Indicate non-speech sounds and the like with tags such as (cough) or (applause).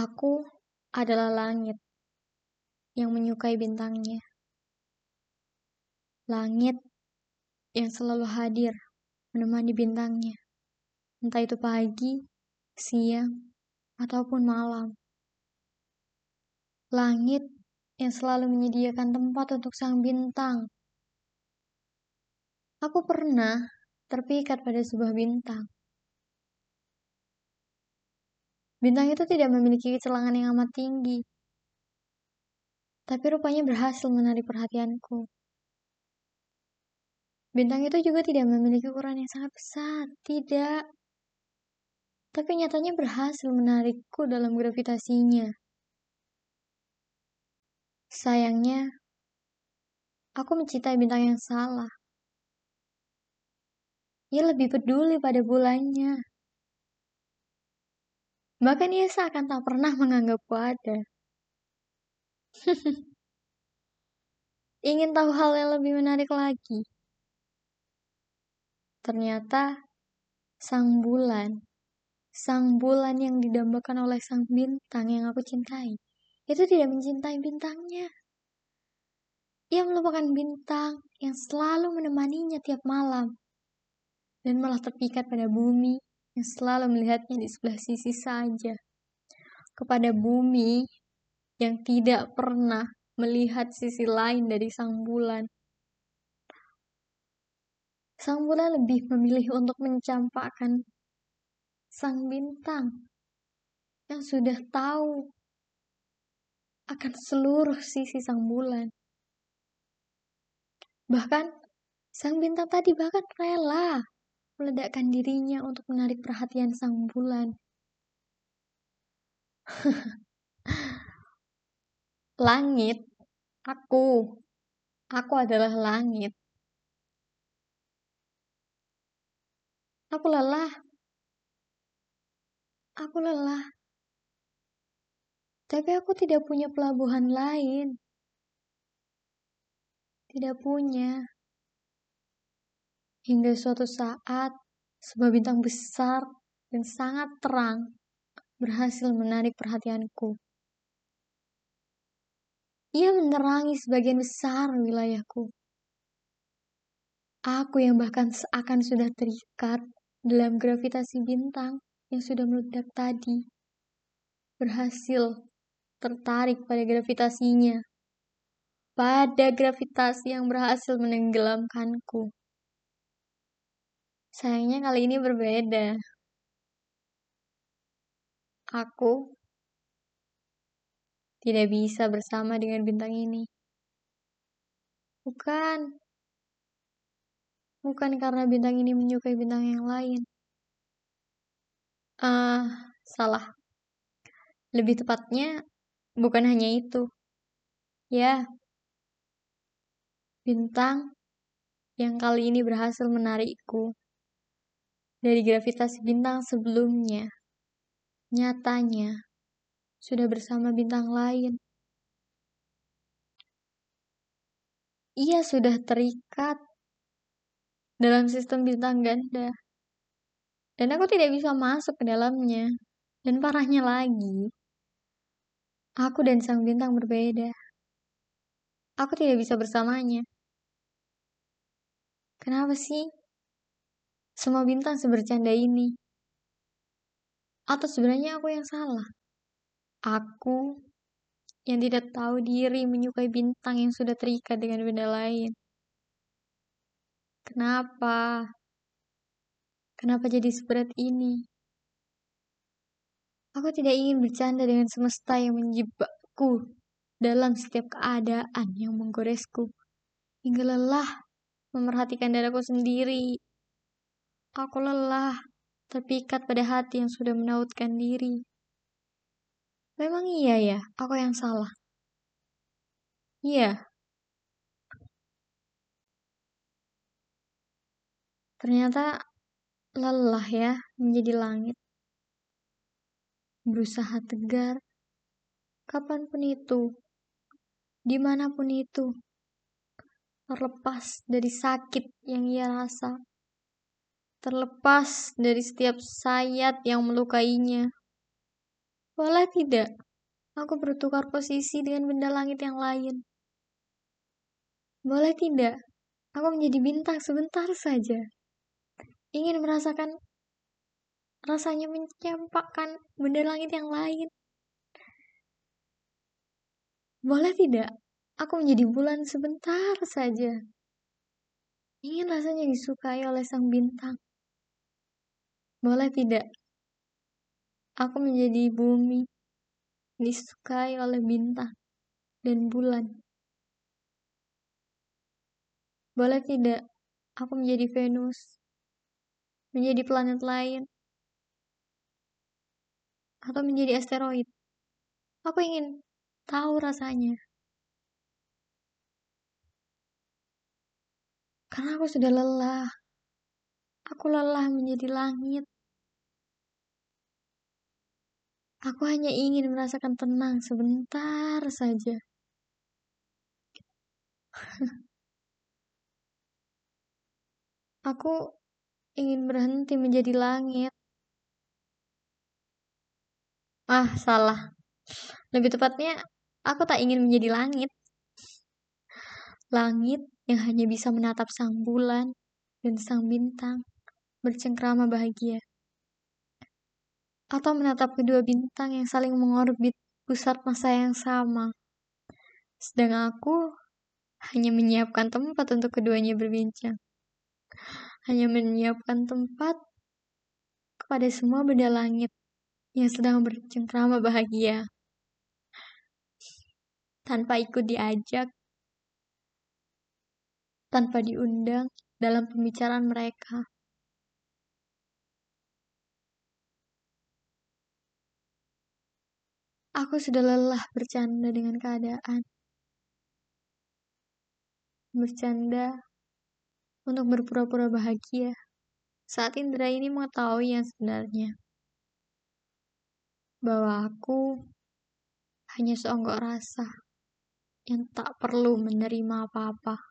Aku adalah langit yang menyukai bintangnya. Langit yang selalu hadir menemani bintangnya. Entah itu pagi, siang, ataupun malam. Langit yang selalu menyediakan tempat untuk sang bintang. Aku pernah terpikat pada sebuah bintang. Bintang itu tidak memiliki kecelangan yang amat tinggi, tapi rupanya berhasil menarik perhatianku. Bintang itu juga tidak memiliki ukuran yang sangat besar, tidak. Tapi nyatanya berhasil menarikku dalam gravitasinya. Sayangnya, aku mencintai bintang yang salah. Ia lebih peduli pada bulannya. Bahkan ia seakan tak pernah menganggapku ada. (laughs) Ingin tahu hal yang lebih menarik lagi? Ternyata sang bulan, sang bulan yang didambakan oleh sang bintang yang aku cintai, itu tidak mencintai bintangnya. Ia melupakan bintang yang selalu menemaninya tiap malam dan malah terpikat pada bumi yang selalu melihatnya di sebelah sisi saja. Kepada bumi yang tidak pernah melihat sisi lain dari sang bulan. Sang bulan lebih memilih untuk mencampakkan sang bintang yang sudah tahu akan seluruh sisi sang bulan. Bahkan, sang bintang tadi bahkan rela meledakkan dirinya untuk menarik perhatian sang bulan. (laughs) langit, aku, aku adalah langit. Aku lelah. Aku lelah. Tapi aku tidak punya pelabuhan lain. Tidak punya. Hingga suatu saat, sebuah bintang besar dan sangat terang berhasil menarik perhatianku. Ia menerangi sebagian besar wilayahku. Aku yang bahkan seakan sudah terikat dalam gravitasi bintang yang sudah meledak tadi, berhasil tertarik pada gravitasinya, pada gravitasi yang berhasil menenggelamkanku. Sayangnya kali ini berbeda. Aku tidak bisa bersama dengan bintang ini. Bukan. Bukan karena bintang ini menyukai bintang yang lain. Ah, uh, salah. Lebih tepatnya, bukan hanya itu. Ya, bintang yang kali ini berhasil menarikku dari gravitasi bintang sebelumnya. Nyatanya, sudah bersama bintang lain. Ia sudah terikat dalam sistem bintang ganda. Dan aku tidak bisa masuk ke dalamnya. Dan parahnya lagi, aku dan sang bintang berbeda. Aku tidak bisa bersamanya. Kenapa sih? Semua bintang sebercanda ini. Atau sebenarnya aku yang salah? Aku yang tidak tahu diri menyukai bintang yang sudah terikat dengan benda lain. Kenapa? Kenapa jadi seberat ini? Aku tidak ingin bercanda dengan semesta yang menjebakku dalam setiap keadaan yang menggoresku. Hingga lelah memerhatikan dadaku sendiri Aku lelah, terpikat pada hati yang sudah menautkan diri. Memang iya ya, aku yang salah. Iya. Ternyata lelah ya menjadi langit. Berusaha tegar, kapan pun itu, di mana pun itu, terlepas dari sakit yang ia rasa terlepas dari setiap sayat yang melukainya. Boleh tidak? Aku bertukar posisi dengan benda langit yang lain. Boleh tidak? Aku menjadi bintang sebentar saja. Ingin merasakan rasanya mencampakkan benda langit yang lain. Boleh tidak? Aku menjadi bulan sebentar saja. Ingin rasanya disukai oleh sang bintang. Boleh tidak? Aku menjadi bumi, disukai oleh bintang dan bulan. Boleh tidak? Aku menjadi Venus, menjadi planet lain, atau menjadi asteroid. Aku ingin tahu rasanya. Karena aku sudah lelah. Aku lelah menjadi langit. Aku hanya ingin merasakan tenang sebentar saja. aku ingin berhenti menjadi langit. Ah, salah. Lebih tepatnya, aku tak ingin menjadi langit. Langit yang hanya bisa menatap sang bulan dan sang bintang bercengkrama bahagia. Atau menatap kedua bintang yang saling mengorbit pusat masa yang sama. Sedang aku hanya menyiapkan tempat untuk keduanya berbincang. Hanya menyiapkan tempat kepada semua benda langit yang sedang bercengkrama bahagia. Tanpa ikut diajak, tanpa diundang dalam pembicaraan mereka. Aku sudah lelah bercanda dengan keadaan. Bercanda untuk berpura-pura bahagia saat Indra ini mengetahui yang sebenarnya. Bahwa aku hanya seonggok rasa yang tak perlu menerima apa-apa.